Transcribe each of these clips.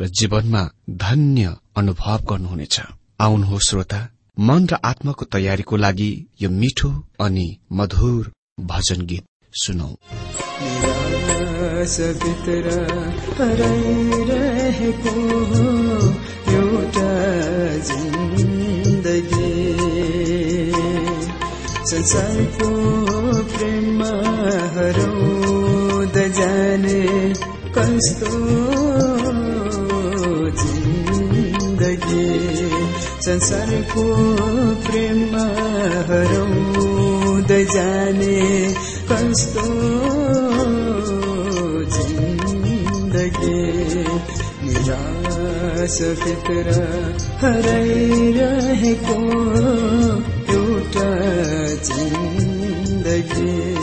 र जीवनमा धन्य अनुभव गर्नुहुनेछ। आउनुहोस् श्रोता। मन र आत्माको तयारीको लागि यो मिठो अनि मधुर भजन गीत सुनौ। संसारको प्रेममा हराउँदा जाने कस्तो संसारको प्रेममा हराउँदा जाने कस्तो जिन्दगी। निराश हराइरहेको एउटा जिन्दगी।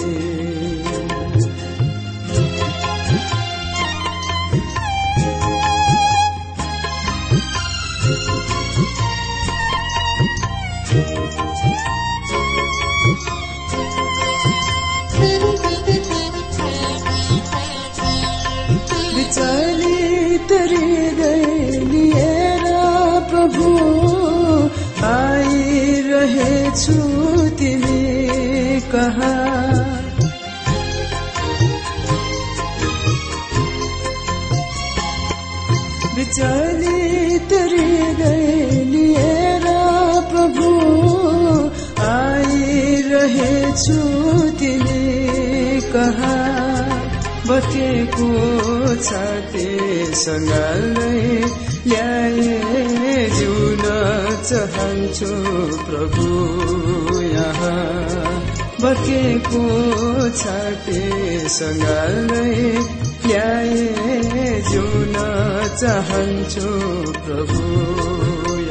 आइरहेछु तिमी कहाँ? विचलित हृदय लिएर प्रभु आइरहेछु तिमी कहाँ? बटेको छातीसँग ल्याए जिउन चाहन्छु प्रभु यहाँ बटेको छातीसँग ल्याए जिउन चाहन्छु प्रभु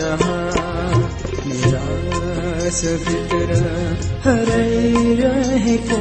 यहाँ निराश भित्र हराइरहेको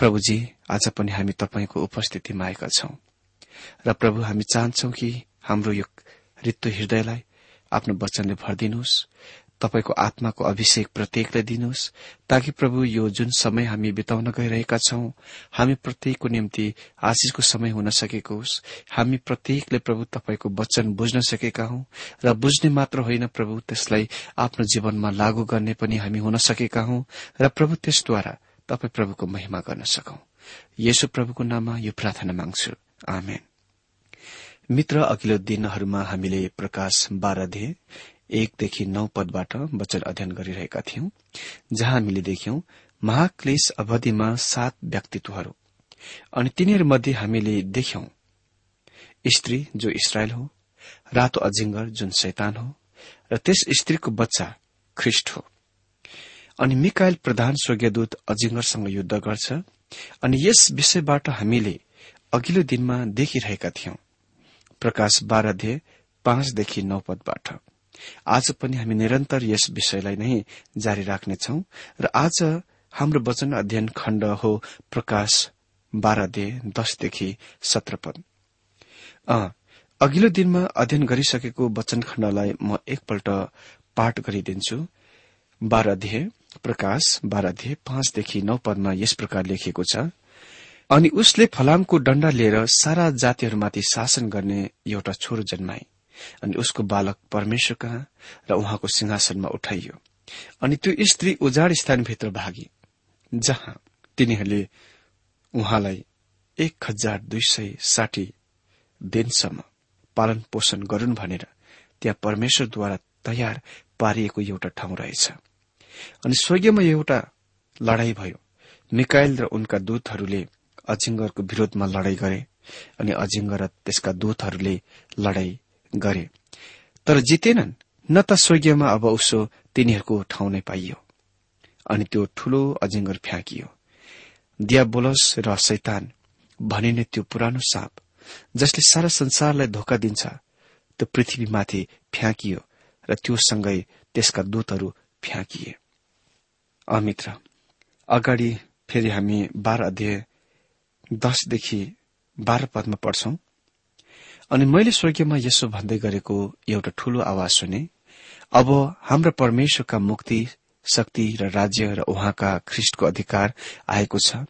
प्रभुजी आज पनि हामी तपाईँको उपस्थितिमा आएका छौं। र प्रभु हामी चाहन्छौ कि हाम्रो यो रित्तो हृदयलाई आफ्नो वचनले भरिदिनुहोस् तपाईँको आत्माको अभिषेक प्रत्येकलाई दिनुहोस् ताकि प्रभु यो जुन समय हामी बिताउन गइरहेका छौं हामी प्रत्येकको निम्ति आशिषको समय हुन सकेको होस्। हामी प्रत्येकले प्रभु तपाईँको वचन बुझ्न सकेका हौं र बुझ्ने मात्र होइन प्रभु त्यसलाई आफ्नो जीवनमा लागू गर्ने पनि हामी हुन सकेका हौं र प्रभु त्यसद्वारा तपाईँ प्रभुको महिमा गर्न सकौं। येशु प्रभुको नाममा यो प्रार्थना माग्छु। आमेन। मित्र अघिल्लो दिनहरूमा हामीले प्रकाश बाह्रधे एकदेखि नौ पदबाट वचन अध्ययन गरिरहेका थियौं जहाँ हामीले देख्यौं महाक्लेश अवधिमा सात व्यक्तित्वहरू। अनि तिनीहरूमध्ये हामीले देख्यौं स्त्री जो इसरायल हो रातो अजिङ्गर जुन शैतान हो र त्यस स्त्रीको बच्चा ख्रिष्ट हो। अनि मिकायल प्रधान स्वर्गीयदूत अजिङ्गरसँग युद्ध गर्छ अनि यस विषयबाट हामीले अघिल्लो दिनमा देखिरहेका थियौं। प्रकाश बाह्रध्य पाँचदेखि नौ पदबाट। आज पनि हामी निरन्तर यस विषयलाई नै जारी राख्नेछौ र आज हाम्रो वचन अध्ययन खण्ड हो प्रकाश बाह्रदे दशदेखि सत्र पद। अघिल्लो दिनमा अध्ययन गरिसकेको वचन खण्डलाई म एकपल्ट पाठ गरिदिन्छु। बाह्रध्य प्रकाश बाह्रध्य पाँचदेखि नौ पदमा यस प्रकार लेखिएको छ। अनि उसले फलामको डण्डा लिएर सारा जातिहरूमाथि शासन गर्ने एउटा छोरो जन्माए। अनि उसको बालक परमेश्वर कहाँ र उहाँको सिंहासनमा उठाइयो। अनि त्यो स्त्री उजाड स्थानभित्र भागी। जहाँ तिनीहरूले उहाँलाई एक हजार दुई सय साठी दिनसम्म पालन पोषण गरून् भनेर त्यहाँ परमेश्वरद्वारा तयार पारिएको एउटा ठाउँ रहेछ। अनि स्वर्गीयमा एउटा लड़ाई भयो। मिकाइल र उनका दूतहरूले अजिङ्गरको विरोधमा लड़ाई गरे अनि अजिङ्गर र त्यसका दूतहरूले लड़ाई गरे। तर जितेनन् न त स्वर्गीयमा अब उसो तिनीहरूको ठाउँ नै पाइयो। अनि त्यो ठूलो अजिङ्गर फ्याँकियो। दियाबोलस र शैतान भनिने त्यो पुरानो साप जसले सारा संसारलाई धोका दिन्छ त्यो पृथ्वीमाथि फ्याँकियो र त्योसँगै त्यसका दूतहरू फ्याँकिए। अमित्र अगाडि फेरि हामी बाह्र अध्याय दसदेखि बाह्र पदमा पढ्छौं। अनि मैले स्वर्गीयमा यसो भन्दै गरेको एउटा ठूलो आवाज सुने अब हाम्रा परमेश्वरका मुक्ति शक्ति र राज्य र उहाँका ख्रिष्टको अधिकार आएको छ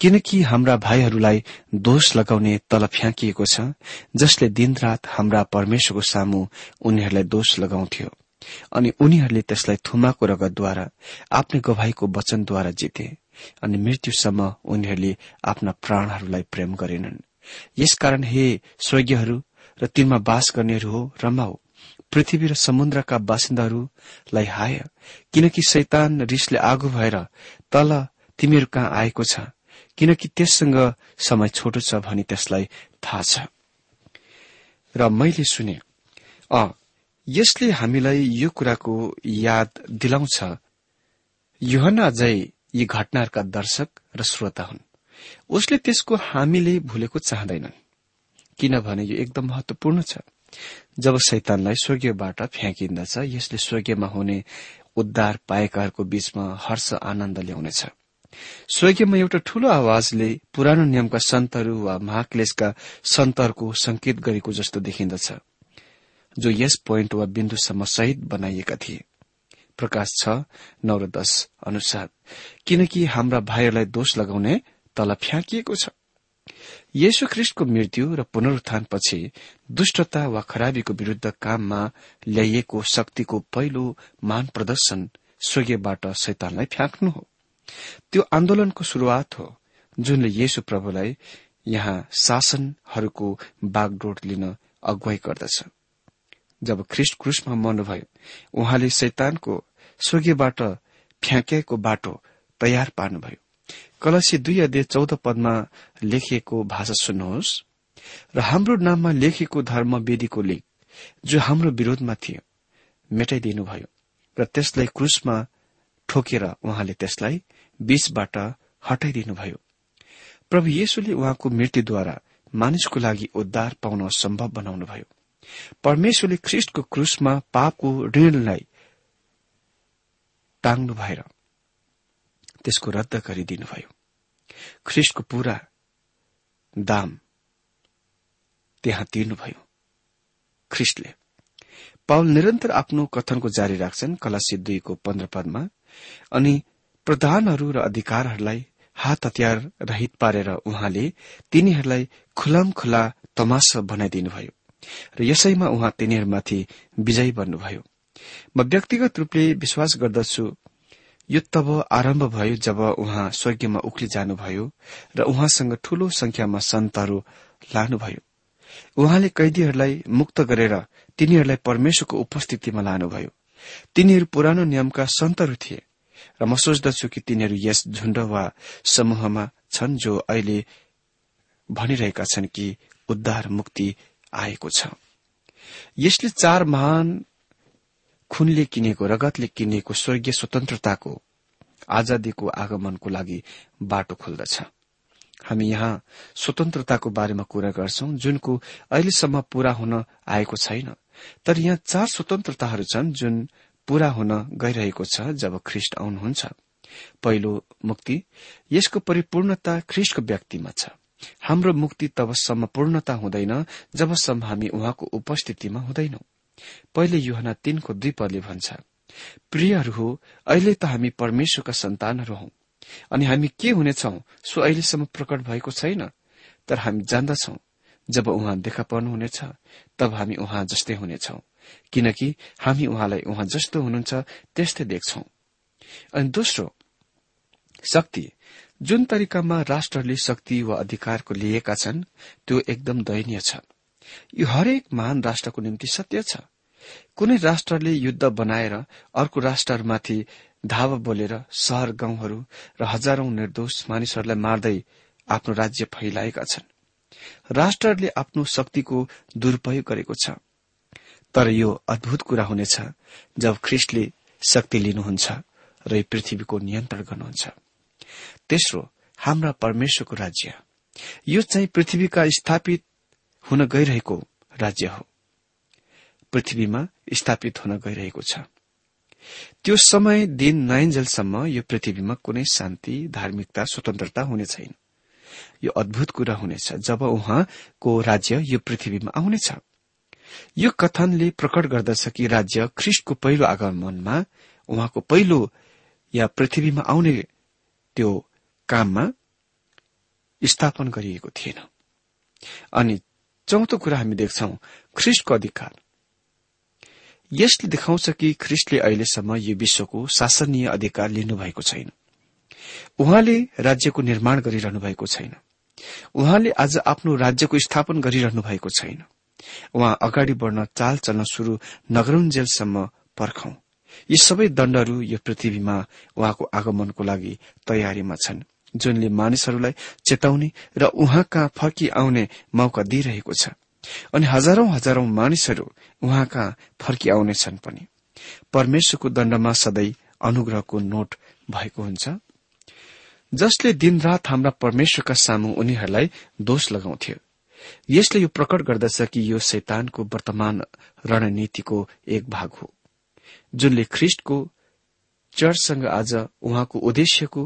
किनकि हाम्रा भाइहरूलाई दोष लगाउने तल फ्याँकिएको छ जसले दिनरात हाम्रा परमेश्वरको सामु उनीहरूलाई दोष लगाउँथ्यो। अनि उनीहरूले त्यसलाई थुमाको रगतद्वारा आफ्नै गवाईको वचनद्वारा जिते अनि मृत्युसम्म उनीहरूले आफ्ना प्राणहरूलाई प्रेम गरेनन्। यसकारण हे स्वर्गीयहरू र तिनमा बास गर्नेहरू हो रमाऊ पृथ्वी र समुद्रका बासिन्दाहरूलाई हाय किनकि शैतान रिसले आगो भएर तल तिमीहरू कहाँ आएको छ किनकि त्यससँग समय छोटो छ भनी त्यसलाई थाहा छ। र मैले सुने अ यसले हामीलाई यो कुराको याद दिलाउँछ। युहना अझै यी घटनाहरूका दर्शक र श्रोता हुन्। उसले त्यसको हामीले भूलेको चाहँदैनन्। किनभने यो एकदम महत्वपूर्ण छ। जब शैतानलाई स्वर्गीयबाट फ्याँकिन्दछ यसले स्वर्गीयमा हुने उद्धार पाएकाहरूको बीचमा हर्ष आनन्द ल्याउनेछ। स्वर्गीयमा एउटा ठूलो आवाजले पुरानो नियमका सन्तहरू वा महाक्लेशका सन्तहरूको संकेत गरेको जस्तो देखिन्दछ। जो यस पोइन्ट वा बिन्दुसम्म सहित बनाइएका थिए। प्रकाश छ नौ र दश अनुसार। किनकि हाम्रा भाइहरूलाई दोष लगाउने तल फ्याँकिएको छ। येशु ख्रिष्टको मृत्यु र पुनरुत्थानपछि दुष्टता वा खराबीको विरूद्ध काममा ल्याइएको शक्तिको पहिलो मान प्रदर्शन स्वर्गीयबाट शैतानलाई फ्याँक्नु हो। त्यो आन्दोलनको शुरूआत हो जुनले येशु प्रभुलाई यहाँ शासनहरूको बागडोर लिन अगुवाई गर्दछ। जब ख्रिष्ट क्रुसमा मर्नुभयो उहाँले शैतानको स्वर्गीयबाट फ्याँकिएको बाटो तयार पार्नुभयो। कलसी दुई अध्यय चौध पदमा लेखिएको भाषा सुन्नुहोस्। र हाम्रो नाममा लेखिएको धर्म वेदीको लेख जो हाम्रो विरोधमा थियो मेटाइदिनुभयो र त्यसलाई क्रुसमा ठोकेर उहाँले त्यसलाई बीचबाट हटाइदिनुभयो प्रभु येशुले उहाँको मृत्युद्वारा मानिसको लागि उद्धार पाउन सम्भव बनाउनुभयो परमेश्वरले ख्रिष्टको क्रुसमा पापको ऋणलाई टाङ्नु भएर त्यसको रद्द गरिदिनुभयो। ख्रिस्टको पूरा दाम त्यहाँ तिर्नुभयो। ख्रिस्टले पाउल निरन्तर आफ्नो कथनको जारी राख्छन् कलासी दुईको पन्ध्र पदमा अनि प्रधानहरू र अधिकारहरूलाई हात हतियार रहित पारेर उहाँले तिनीहरूलाई खुलम खुला तमासा बनाइदिनुभयो। र यसैमा उहाँ तिनीहरूमाथि विजयी बन्नुभयो। म व्यक्तिगत रूपले विश्वास गर्दछु यो तब आरम्भ भयो जब उहाँ स्वर्गीयमा उक्ली जानुभयो र उहाँसँग ठूलो संख्यामा सन्तहरू लानुभयो। उहाँले कैदीहरूलाई मुक्त गरेर तिनीहरूलाई परमेश्वरको उपस्थितिमा लानुभयो। तिनीहरू पुरानो नियमका सन्तहरू थिए र म सोच्दछु कि तिनीहरू यस झुण्ड वा समूहमा छन् जो अहिले भनिरहेका छन् कि उद्धार मुक्ति आएको छ। यसले चार महान खुनले किनेको रगतले किनेको स्वर्गीय स्वतन्त्रताको आजादीको आगमनको लागि बाटो खोल्दछ। हामी यहाँ स्वतन्त्रताको बारेमा कुरा गर्छौं जुनको अहिलेसम्म पूरा हुन आएको छैन। तर यहाँ चार स्वतन्त्रताहरू छन् जुन पूरा हुन गइरहेको छ जब ख्रिष्ट आउनुहुन्छ। पहिलो मुक्ति यसको परिपूर्णता ख्रिष्टको व्यक्तिमा छ। हाम्रो मुक्ति तबसम्म पूर्णता हुँदैन जबसम्म हामी उहाँको उपस्थितिमा हुँदैनौं। पहिले युहना तीनको दुई पदले भन्छ प्रियहरू हो अहिले त हामी परमेश्वरका सन्तानहरू हौ। अनि हामी के हुनेछौ सो अहिलेसम्म प्रकट भएको छैन। तर हामी जान्दछौ जब उहाँ देखा पर्नुहुनेछ तब हामी उहाँ जस्तै हुनेछौ। किनकि हामी उहाँलाई उहाँ जस्तो हुनुहुन्छ त्यस्तै देख्छौ। अनि दोस्रो शक्ति जुन तरिकामा राष्ट्रले शक्ति वा अधिकारको लिएका छन् त्यो एकदम दयनीय छ। यो हरेक महान राष्ट्रको निम्ति सत्य छ। कुनै राष्ट्रले युद्ध बनाएर अर्को राष्ट्रहरूमाथि धावा बोलेर शहर गाउँहरू र हजारौं निर्दोष मानिसहरूलाई मार्दै आफ्नो राज्य फैलाएका छन्। राष्ट्रहरूले आफ्नो शक्तिको दुरूपयोग गरेको छ। तर यो अद्भुत कुरा हुनेछ जब ख्रिस्टले शक्ति लिनुहुन्छ र यो पृथ्वीको नियन्त्रण गर्नुहुन्छ। तेस्रो हाम्रा परमेश्वरको राज्य। यो चाहिँ पृथ्वीका स्थापित हुन गइरहेको राज्य हो। पृथ्वीमा स्थापित हुन गइरहेको छ। त्यो समय दिन नयन्जेलसम्म यो पृथ्वीमा कुनै शान्ति धार्मिकता स्वतन्त्रता हुने छैन। यो अद्भुत कुरा हुनेछ जब उहाँको राज्य यो पृथ्वीमा आउनेछ। यो कथनले प्रकट गर्दछ कि राज्य ख्रिस्टको पहिलो आगमनमा उहाँको पहिलो या पृथ्वीमा आउने त्यो काममा स्थापन गरिएको थिएन। अनि चौथो कुरा हामी देख्छौ ख्रिस्टको अधिकार। यसले देखाउँछ कि ख्रिस्टले अहिलेसम्म यो विश्वको शासनीय अधिकार लिनुभएको छैन। उहाँले राज्यको निर्माण गरिरहनु भएको छैन। उहाँले आज आफ्नो राज्यको स्थापन गरिरहनु भएको छैन। उहाँ अगाडि बढ़न चाल चल्न शुरू नगरुन्जेलसम्म पर्खौं। यी सबै दण्डहरू यो पृथ्वीमा उहाँको आगमनको लागि तयारीमा छन् जुनले मानिसहरूलाई चेताउने र उहाँ कहाँ फर्की आउने मौका दिइरहेको छ। अनि हजारौं हजारौं मानिसहरू उहाँ कहाँ फर्की आउनेछन् पनि। परमेश्वरको दण्डमा सधैँ अनुग्रहको नोट भएको हुन्छ। जसले दिनरात हाम्रा परमेश्वरका सामु उनीहरूलाई दोष लगाउँथ्यो। यसले यो प्रकट गर्दछ कि यो शैतानको वर्तमान रणनीतिको एक भाग हो। जुनले ख्रिष्टको चर्चसँग आज उहाँको उद्देश्यको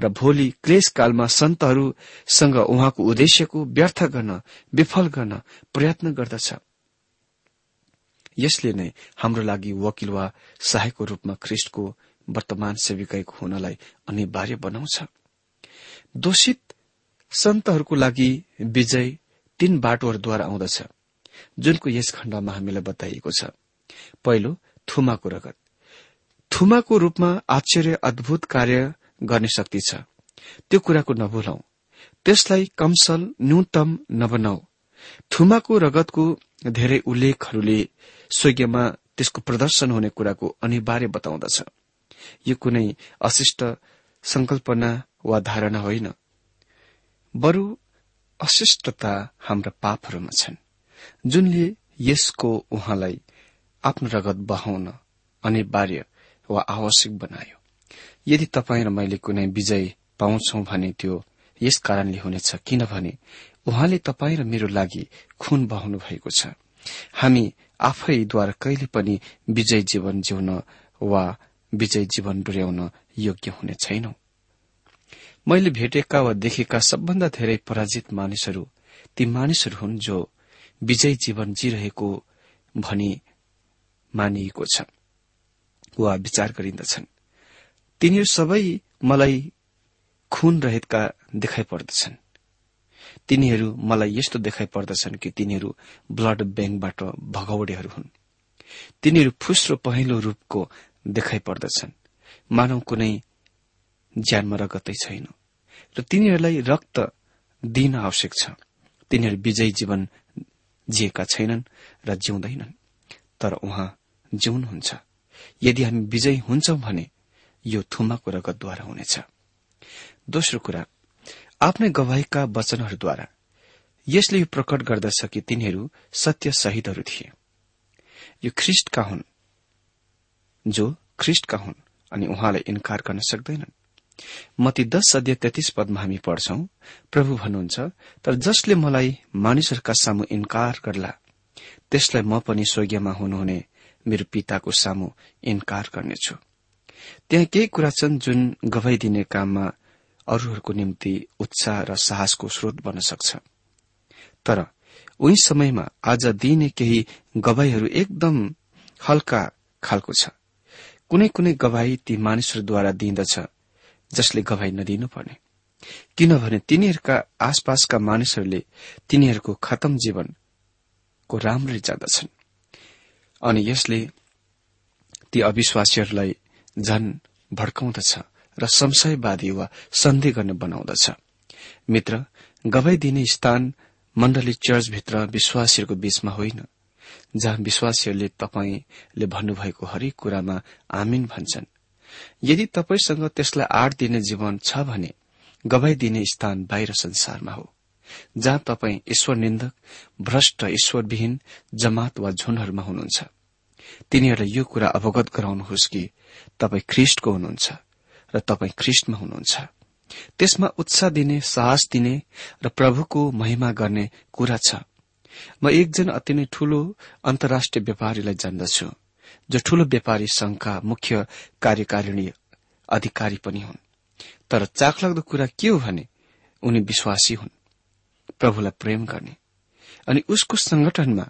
र भोलि क्लेशकालमा सन्तहरूसँग उहाँको उद्देश्यको व्यर्थ गर्न विफल गर्न प्रयत्न गर्दछ। यसले नै हाम्रो लागि वकिल वा सहायकको रूपमा ख्रिष्टको वर्तमान सेविकाईको हुनलाई अनिवार्य बनाउँछ। दोषित सन्तहरूको लागि विजय तीन बाटोहरूद्वारा आउँदछ जुनको यस खण्डमा हामीलाई बताइएको छ। पहिलो थुमाको रगत थुमाको रूपमा आश्चर्य अद्भुत कार्य गर्ने शक्ति छ। त्यो कुराको नभुलौ त्यसलाई कमसल न्यूनतम नबनाऊ थुमाको रगतको धेरै उल्लेखहरूले स्वर्गीयमा त्यसको प्रदर्शन हुने कुराको अनिवार्य बताउँदछ। यो कुनै अशिष्ट संकल्पना वा धारणा होइन। बरु अशिष्टता हाम्रा पापहरूमा छन्। जुनले यसको उहाँलाई आफ्नो रगत बहाउन अनिवार्य वा आवश्यक बनायो। यदि तपाईँ र मैले कुनै विजय पाउँछौ भने त्यो यस कारणले हुनेछ किनभने उहाँले तपाईँ र मेरो लागि खून बहाउनु भएको छ। हामी आफैद्वारा कहिले पनि विजय जीवन जिउन वा विजय जीवन डोर्याउन योग्य हुने छैनौ। मैले भेटेका वा देखेका सबभन्दा धेरै पराजित मानिसहरू ती मानिसहरू हुन् जो विजय जीवन जीरहेको भनी मानिएको छ। वा विचार गरिन्दछन्। तिनीहरू सबै मलाई खून रहेका देखाइ पर्दछन्। तिनीहरू मलाई यस्तो देखाइ पर्दछन् कि तिनीहरू ब्लड ब्याङ्कबाट भगौडेहरू हुन्। तिनीहरू फुस्रो पहिलो रूपको देखाइ पर्दछन्। मानव कुनै ज्यानमा रगतै छैन। र तिनीहरूलाई रक्त दिन आवश्यक छ। तिनीहरू विजयी जीवन जिएका छैनन् र जिउँदैनन्। तर उहाँ जिउनुहुन्छ। यदि हामी विजयी हुन्छौं भने यो थुमाको रगतद्वारा हुनेछ। दोस्रो कुरा आफ्नै गवाईका वचनहरूद्वारा यसले यो प्रकट गर्दछ कि तिनीहरू सत्य शहीदहरू थिए। यो ख्रिष्टका हुन् जो ख्रिष्टका हुन् अनि उहाँलाई इन्कार गर्न सक्दैनन्। मती दश अध्यय तेत्तीस पदमा हामी पढ्छौं प्रभु भन्नुहुन्छ तर जसले मलाई मानिसहरूका सामु इन्कार गर्ला त्यसलाई म पनि स्वर्गीयमा हुनुहुने मेरो पिताको सामु इन्कार गर्नेछु। त्यहाँ केही कुरा छन् जुन गवाई दिने काममा अरूहरूको निम्ति उत्साह र साहसको स्रोत बन्न सक्छ। तर उही समयमा आज दिइने केही गवाईहरू एकदम हल्का खालको छ। कुनै कुनै गवाई ती मानिसहरूद्वारा दिइदछ जसले गवाई नदिनुपर्ने किनभने तिनीहरूका आसपासका मानिसहरूले तिनीहरूको खतम जीवनको राम्ररी जाँदछन्। अनि यसले ती अविश्वासीहरूलाई झन भड्काउँदछ र संशयवादी वा सन्देह गर्ने बनाउँदछ। मित्र गवाई दिने स्थान मण्डली चर्चभित्र विश्वासीहरूको बीचमा होइन जहाँ विश्वासीहरूले तपाईँले भन्नुभएको हरेक कुरामा आमिन भन्छन्। यदि तपाईँसँग त्यसलाई आड़ दिने जीवन छ भने गवाई दिने स्थान बाहिर संसारमा हो। जहाँ तपाईँ ईश्वर निन्दक भ्रष्ट ईश्वरविहीन जमात वा झुनहरूमा हुनुहुन्छ। तिनीहरूलाई यो कुरा अवगत गराउनुहोस् कि तपाईँ ख्रिष्टको हुनुहुन्छ र तपाईँ ख्रिष्टमा हुनुहुन्छ। त्यसमा उत्साह दिने साहस दिने र प्रभुको महिमा गर्ने कुरा छ। म एकजना अति नै ठूलो अन्तर्राष्ट्रिय व्यापारीलाई जान्दछु जो ठूलो व्यापारी संघका मुख्य कार्यकारिणी अधिकारी पनि हुन्। तर चाखलाग्दो कुरा के हो भने उनी विश्वासी हुन्। प्रभुलाई प्रेम गर्ने। अनि उसको संगठनमा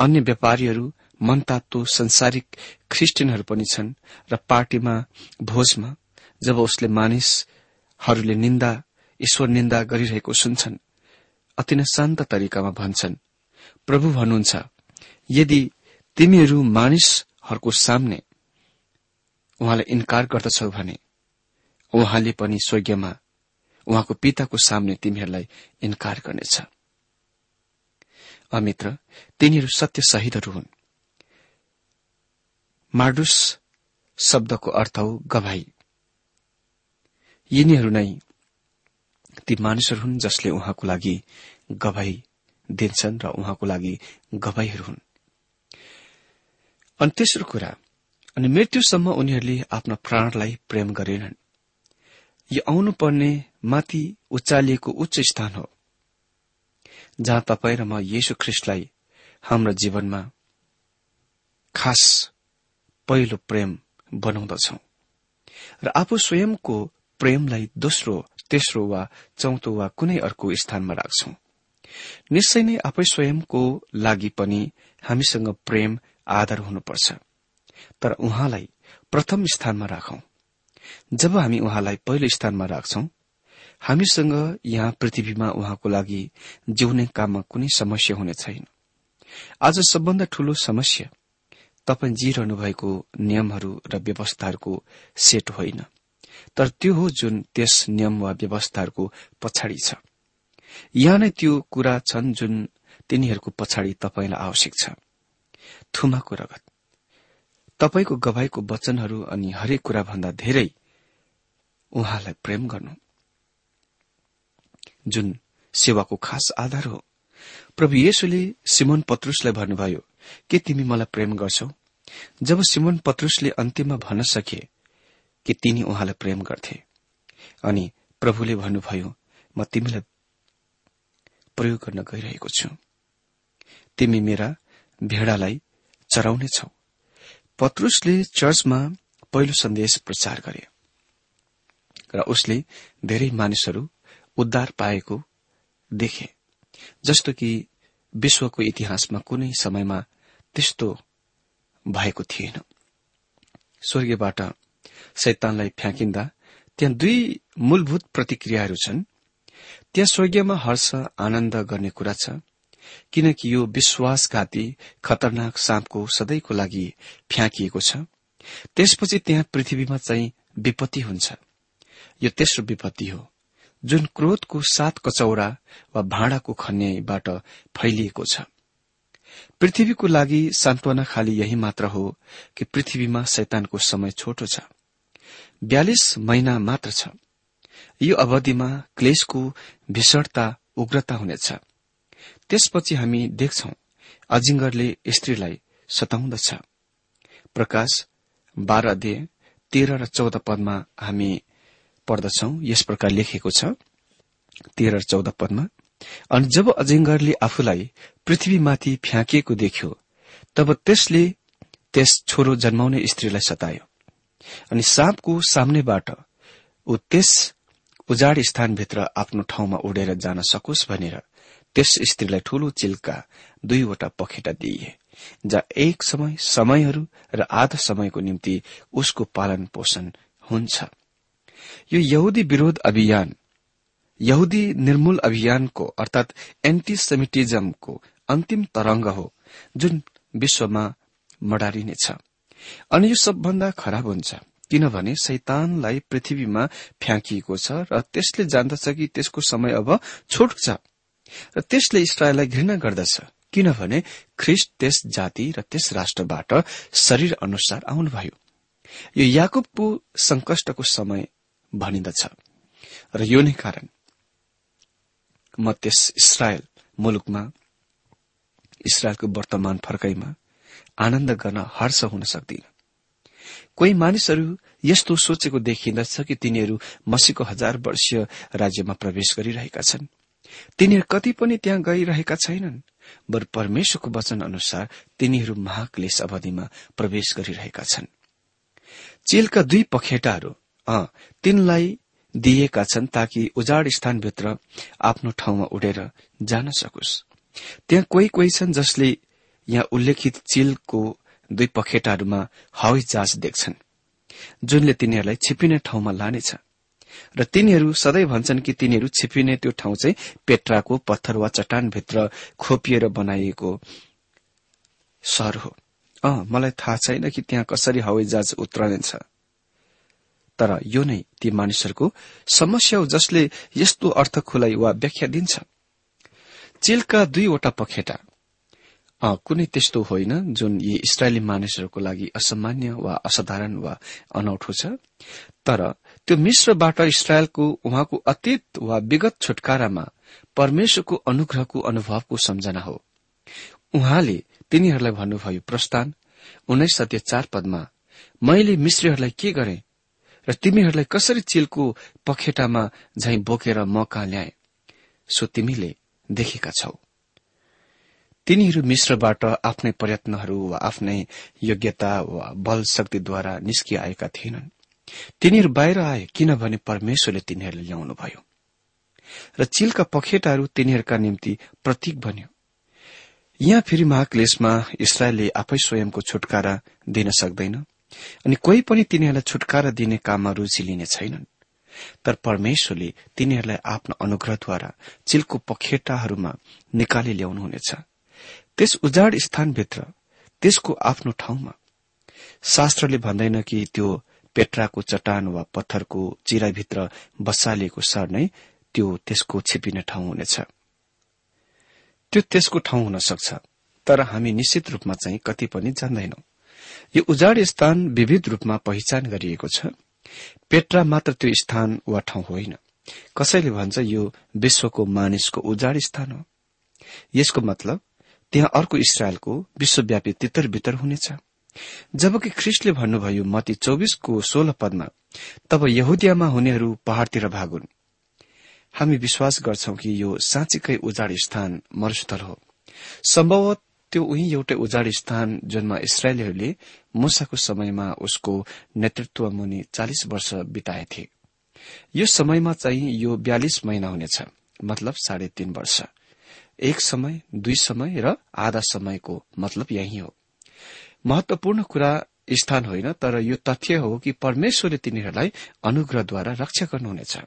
अन्य व्यापारीहरू मनतातो संसारिक ख्रिस्टियनहरू पनि छन् र पार्टीमा भोजमा जब उसले मानिसहरूले निन्दा ईश्वर निन्दा गरिरहेको सुन्छन् अति नै शान्त तरिकामा भन्छन् प्रभु भन्नुहुन्छ यदि तिमीहरू मानिसहरूको सामने उहाँलाई इन्कार गर्दछौ भने उहाँले पनि स्वर्गीयमा उहाँको पिताको सामने तिमीहरूलाई इन्कार गर्नेछ। अमित्र तिनीहरू सत्य शहीदहरू हुन्। मार्डुस शब्दको अर्थ हो गवाई यिनीहरू नै ती मानिसहरू हुन् जसले उहाँको लागि गवाई दिन्छन् र उहाँको लागि गवाईहरू हुन्। अनि तेस्रो कुरा अनि मृत्युसम्म उनीहरूले आफ्ना प्राणलाई प्रेम गरेनन्। यो आउनुपर्ने माथि उचालिएको उच्च स्थान हो जहाँ तपाईँ र म येशु ख्रिस्टलाई हाम्रो जीवनमा खास पहिलो प्रेम बनाउँदछौ। र आफू स्वयंको प्रेमलाई दोस्रो तेस्रो वा चौथो वा कुनै अर्को स्थानमा राख्छौं। निश्चय नै आफै स्वयंको लागि पनि हामीसँग प्रेम आदर हुनुपर्छ। तर उहाँलाई प्रथम स्थानमा राखौं। जब हामी उहाँलाई पहिलो स्थानमा राख्छौं हामीसँग यहाँ पृथ्वीमा उहाँको लागि जिउने काममा कुनै समस्या हुने छैन। आज सबभन्दा ठूलो समस्या तपाईँ जिरहनु भएको नियमहरू र व्यवस्थाहरूको सेट होइन तर त्यो हो जुन त्यस नियम वा व्यवस्थाहरूको पछाडि छ। यहाँ नै त्यो कुरा छन् जुन तिनीहरूको पछाडि तपाईँलाई आवश्यक छ। थुमाको रगत तपाईँको गवाईको वचनहरू अनि हरेक कुरा भन्दा धेरै उहाँलाई प्रेम गर्नु। जुन सेवाको खास आधार हो। प्रभु येशुले सिमोन पत्रुसलाई भन्नुभयो के तिमी मलाई प्रेम गर्छौ? जब सिमोन पत्रुसले अन्त्यमा भन्न सके कि तिनी उहाँलाई प्रेम गर्थे? अनि प्रभुले भन्नुभयो म तिमीलाई प्रयोग गर्न गइरहेको छु। तिमी मेरा भेड़ालाई चराउनेछौ। पत्रुसले चर्चमा पहिलो सन्देश प्रचार गरे र उसले धेरै मानिसहरू उद्धार पाएको देखे। जस्तो कि विश्वको इतिहासमा कुनै समयमा त्यस्तो भएको थिएन। स्वर्गीयबाट शैतानलाई फ्याँकिन्दा त्यहाँ दुई मूलभूत प्रतिक्रियाहरू छन्। त्यहाँ स्वर्गीयमा हर्ष आनन्द गर्ने कुरा छ किनकि यो विश्वासघाती खतरनाक साँपको सधैँको लागि फ्याँकिएको छ। त्यसपछि त्यहाँ पृथ्वीमा चाहिँ विपत्ति हुन्छ। यो तेस्रो विपत्ति हो। जुन क्रोधको सात कचौरा वा भाँडाको खन्याबाट फैलिएको छ। पृथ्वीको लागि सान्त्वना खाली यही मात्र हो कि पृथ्वीमा शैतानको समय छोटो छ। बयालिस महिना मात्र छ। यो अवधिमा क्लेशको भीषणता उग्रता हुनेछ। त्यसपछि हामी देख्छौ अजिङ्गरले स्त्रीलाई सताउँदछ। प्रकाश बाह्र अध्यय तेह्र र चौध पदमा हामी पढ्दछौ यस प्रकार लेखेको छ तेह्र चौध पदमा अनि जब अजिङ्गरले आफूलाई पृथ्वीमाथि फ्याँकिएको देख्यो तब त्यसले त्यस छोरो जन्माउने स्त्रीलाई सतायो। अनि साँपको सामनेबाट ऊ त्यस उजाड स्थानभित्र आफ्नो ठाउँमा उडेर जान सकोस् भनेर त्यस स्त्रीलाई ठूलो चिल्का दुईवटा पखेटा दिए जहाँ एक समय समयहरू र आधा समयको निम्ति उसको पालन पोषण हुन्छ। यो यहुदी विरोध अभियान यहुदी निर्मूल अभियानको अर्थात एन्टिसेमिटिजमको अन्तिम तरंग हो जुन विश्वमा मडारिनेछ। अनि यो सबभन्दा खराब हुन्छ किनभने शैतानलाई पृथ्वीमा फ्याँकिएको छ र त्यसले जान्दछ कि त्यसको समय अब छोटो छ र त्यसले इसरायललाई घृणा गर्दछ किनभने ख्रिस्ट त्यस जाति र त्यस राष्ट्रबाट शरीर अनुसार आउनुभयो। यो याकुबको संकष्टको समय भनिन्दछ र यो नै कारण म त्यस इसरायल मुलुकमा इसरायलको वर्तमान फर्काइमा आनन्द गर्न हर्ष हुन सक्दिन। कोही मानिसहरू यस्तो सोचेको देखिन्दछ कि तिनीहरू मसीको हजार वर्षीय राज्यमा प्रवेश गरिरहेका छन्। तिनीहरू कति पनि त्यहाँ गइरहेका छैनन् बर परमेश्वरको वचन अनुसार तिनीहरू महाक्लेश अवधिमा प्रवेश गरिरहेका छन्। चेलका दुई पखेटाहरू तिनलाई दिएका छन् ताकि उजाड स्थानभित्र आफ्नो ठाउँमा उडेर जान सकोस्। त्यहाँ कोही कोही छन् जसले यहाँ उल्लेखित चिलको दुई पखेटाहरूमा हवाई जहाज देख्छन् जुनले तिनीहरूलाई छिपिने ठाउँमा लानेछ। र तिनीहरू सधैँ भन्छन् कि तिनीहरू छिपिने त्यो ठाउँ चाहिँ पेट्राको पत्थर वा चट्टानभित्र खोपिएर बनाइएको सहर हो। अँ मलाई थाहा छैन कि त्यहाँ कसरी हवाई जहाज उत्रनेछ। तर यो नै ती मानिसहरूको समस्या हो जसले यस्तो अर्थ खुलाई वा व्याख्या दिन्छ। चेलका दुईवटा पखेटा। कुनै त्यस्तो होइन जुन यी इसरायली मानिसहरूको लागि असामान्य वा असाधारण वा अनौठो छ? तर त्यो मिश्रबाट इसरायलको उहाँको अतीत वा विगत छुटकारामा परमेश्वरको अनुग्रहको अनुभवको सम्झना हो। उहाँले तिनीहरूलाई भन्नुभयो प्रस्थान उन्नाइस सत्य चार पदमा मैले मिश्रीहरूलाई के गरे? र तिमीहरूलाई कसरी चिलको पखेटामा झैं बोकेर म ल्याए? सो तिमीले देखेका छौ। तिनीहरू मिश्रबाट आफ्नै प्रयत्नहरू वा आफ्नै योग्यता वा बल शक्तिद्वारा निस्किआएका थिएनन्। तिनीहरू बाहिर आए किनभने परमेश्वरले तिनीहरूलाई ल्याउनुभयो। र चिलका पखेटाहरू तिनीहरूका निम्ति प्रतीक बन्यो। यहाँ फेरि महाक्लेशमा इसरायलले आफै स्वयंको छुटकारा दिन सक्दैन। अनि कोही पनि तिनीहरूलाई छुटकारा दिने काममा रूचि लिने छैनन्। तर परमेश्वरले तिनीहरूलाई आफ्नो अनुग्रहद्वारा चिलको पखेटाहरूमा निकाली ल्याउनुहुनेछ। त्यस उजाड स्थानभित्र त्यसको आफ्नो ठाउँमा। शास्त्रले भन्दैन कि त्यो पेट्राको चट्टान वा पत्थरको चिराभित्र बसालिएको सर नै त्यो त्यसको छिपिने ठाउँ हुनेछ। त्यो त्यसको ठाउँ हुन सक्छ तर हामी निश्चित रूपमा चाहिँ कति पनि जान्दैनौ। यो उजाड स्थान विविध रूपमा पहिचान गरिएको छ। पेट्रा मात्र त्यो स्थान वा ठाउँ होइन। कसैले भन्छ यो विश्वको मानिसको उजाड स्थान हो। यसको मतलब त्यहाँ अर्को इसरायलको विश्वव्यापी तितर बितर हुनेछ। जबकि ख्रिस्टले भन्नुभयो मती चौबिसको सोह्र पदमा तब यहुदियामा हुनेहरू पहाड़तिर भागुन्। हामी विश्वास गर्छौ कि यो साँच्चीकै उजाड स्थान मरुस्थल हो। सम्भवत त्यो उही एउटै उजाड स्थान जुनमा इसरायलीहरूले मुसाको समयमा उसको नेतृत्व मुनि चालिस वर्ष बिताएथे। यो समयमा चाहिँ यो बयालिस महिना हुनेछ मतलब साढे तीन वर्ष। एक समय दुई समय र आधा समयको मतलब यही हो। महत्वपूर्ण कुरा स्थान होइन तर यो तथ्य हो कि परमेश्वरले तिनीहरूलाई अनुग्रहद्वारा रक्षा गर्नुहुनेछ।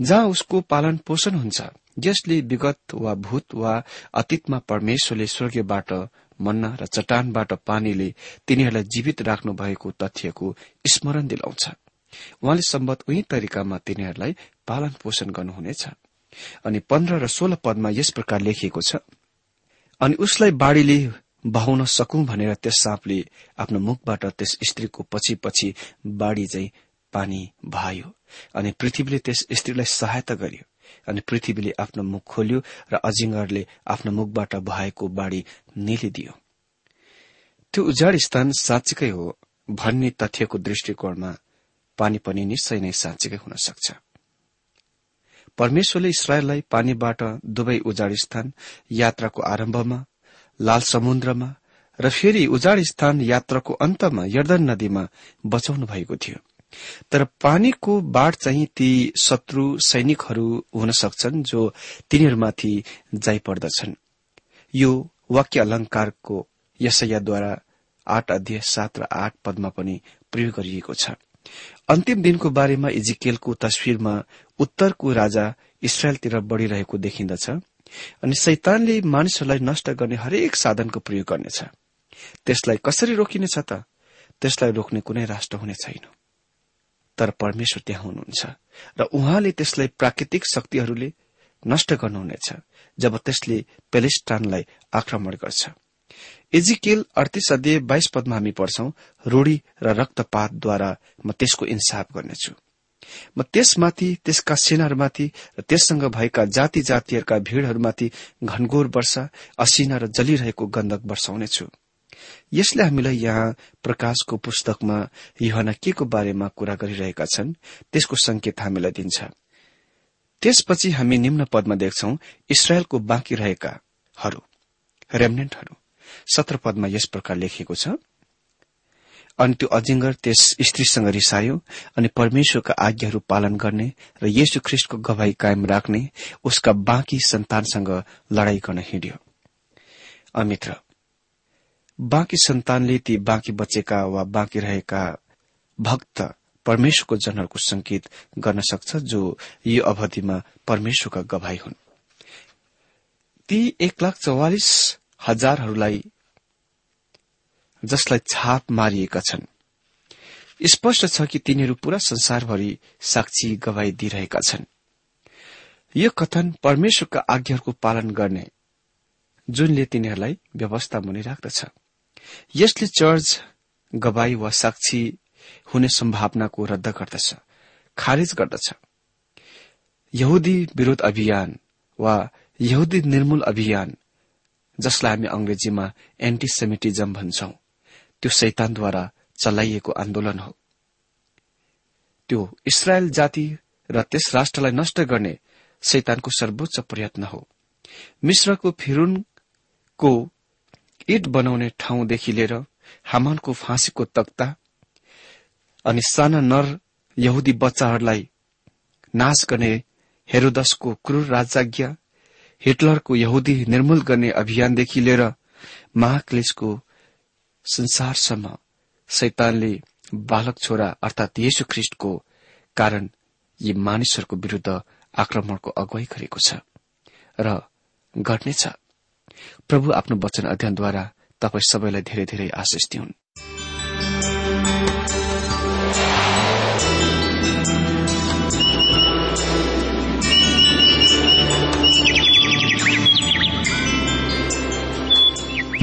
जहाँ उसको पालन पोषण हुन्छ यसले विगत वा भूत वा अतीतमा परमेश्वरले स्वर्गीयबाट मन्ना र चट्टानबाट पानीले तिनीहरूलाई जीवित राख्नु भएको तथ्यको स्मरण दिलाउँछ। उहाँले सम्बत उही तरिकामा तिनीहरूलाई पालन पोषण गर्नुहुनेछ। अनि पन्ध्र र सोह्र पदमा यस प्रकार लेखिएको छ अनि उसलाई बाढ़ीले बहाउन सकौं भनेर त्यस साँपले आफ्नो मुखबाट त्यस स्त्रीको पछि पछि बाढ़ी चाहिँ पानी भायो अनि पृथ्वीले त्यस स्त्रीलाई सहायता गर्यो। अनि पृथ्वीले आफ्नो मुख खोल्यो र अजिङ्गरले आफ्नो मुखबाट बहाएको बाढ़ी निलिदियो। त्यो उजाड स्थान साँच्चीकै हो भन्ने तथ्यको दृष्टिकोणमा पानी पनि निश्चय नै साँच्चीकै हुन सक्छ। परमेश्वरले इसरायललाई पानीबाट दुवै उजाड स्थान यात्राको आरम्भमा लाल समुद्रमा र फेरि उजाड स्थान यात्राको अन्तमा यर्दन नदीमा बचाउनु भएको थियो। तर पानीको बाढ़ चाहिँ ती शत्रु सैनिकहरू हुन सक्छन् जो तिनीहरूमाथि जाइपर्दछन् यो वाक्य अलंकारको यसैयाद्वारा आठ अध्यय सात र आठ पदमा पनि प्रयोग गरिएको छ। अन्तिम दिनको बारेमा इजिकेलको तस्विरमा उत्तरको राजा इसरायलतिर बढ़िरहेको देखिन्दछ अनि शैतानले मानिसहरूलाई नष्ट गर्ने हरेक साधनको प्रयोग गर्नेछ। त्यसलाई कसरी रोकिनेछ त? त्यसलाई रोक्ने कुनै राष्ट्र हुने छैन। तर परमेश्वर त्यहाँ हुनुहुन्छ। र उहाँले त्यसलाई प्राकृतिक शक्तिहरूले नष्ट गर्नुहुनेछ जब त्यसले पेलेस्टानलाई आक्रमण गर्छ। इजिकेल अडतिस अध्यय बाइस पदमा हामी पढ्छौं रूढ़ी र रक्तपातद्वारा म त्यसको इन्साफ गर्नेछु। म त्यसमाथि त्यसका सेनाहरूमाथि र त्यससँग भएका जाति जातिहरूका भीड़हरूमाथि घनघोर वर्षा असिना र जलिरहेको गन्धक वर्षाउनेछु। यसले हामीलाई यहाँ प्रकाशको पुस्तकमा यहना के को बारेमा कुरा गरिरहेका छन् त्यसको संकेत हामीलाई दिन्छ। त्यसपछि हामी निम्न पदमा देख्छौ इसरायलको बाँकी रहेकाहरू रेमनेन्टहरू। सत्र पदमा यस प्रकार लेखिएको छ अनि त्यो अजिङ्गर त्यस स्त्रीसँग रिसायो अनि परमेश्वरका आज्ञाहरू पालन गर्ने र येशु ख्रिष्टको गवाई कायम राख्ने उसका बाँकी सन्तानसँग लड़ाई गर्न हिँड्यो। बाँकी सन्तानले ती बाँकी बचेका वा बाँकी रहेका भक्त परमेश्वरको जनहरूको संकेत गर्न सक्छ जो यो अवधिमा परमेश्वरका गवाई हुन्। ती एक लाख चौवालिस हजारहरूलाई जसलाई छाप मारिएका छन्। स्पष्ट छ कि तिनीहरू पूरा संसारभरि साक्षी गवाई दिइरहेका छन्। यो कथन परमेश्वरका आज्ञाहरूको पालन गर्ने जुनले तिनीहरूलाई व्यवस्था मुनि राख्दछ। यसले चर्च गवाई वा साक्षी हुने सम्भावनाको रद्द गर्दछ खारेज गर्दछ। यहुदी विरोध अभियान वा यहुदी निर्मूल अभियान जसलाई हामी अंग्रेजीमा एन्टिसेमिटिजम भन्छौं त्यो शैतानद्वारा चलाइएको आन्दोलन हो। त्यो इसरायल जाति र त्यस राष्ट्रलाई नष्ट गर्ने शैतानको सर्वोच्च प्रयत्न हो। मिश्रको फिरुनको इट बनाउने ठाउँदेखि लिएर हामानको फाँसीको तख्ता अनि साना नर यहुदी बच्चाहरूलाई नाश गर्ने हेरोदसको क्रूर राजाज्ञा हिटलरको यहुदी निर्मूल गर्ने अभियानदेखि लिएर महाक्लेशको संसारसम्म शैतानले बालक छोरा अर्थात येशु ख्रिष्टको कारण यी मानिसहरूको विरूद्ध आक्रमणको अगुवाई गरेको छ र गर्नेछ प्रभु आफ्नो वचन अध्ययनद्वारा तपाईँ सबैलाई धेरै धेरै आशिष दिउन्।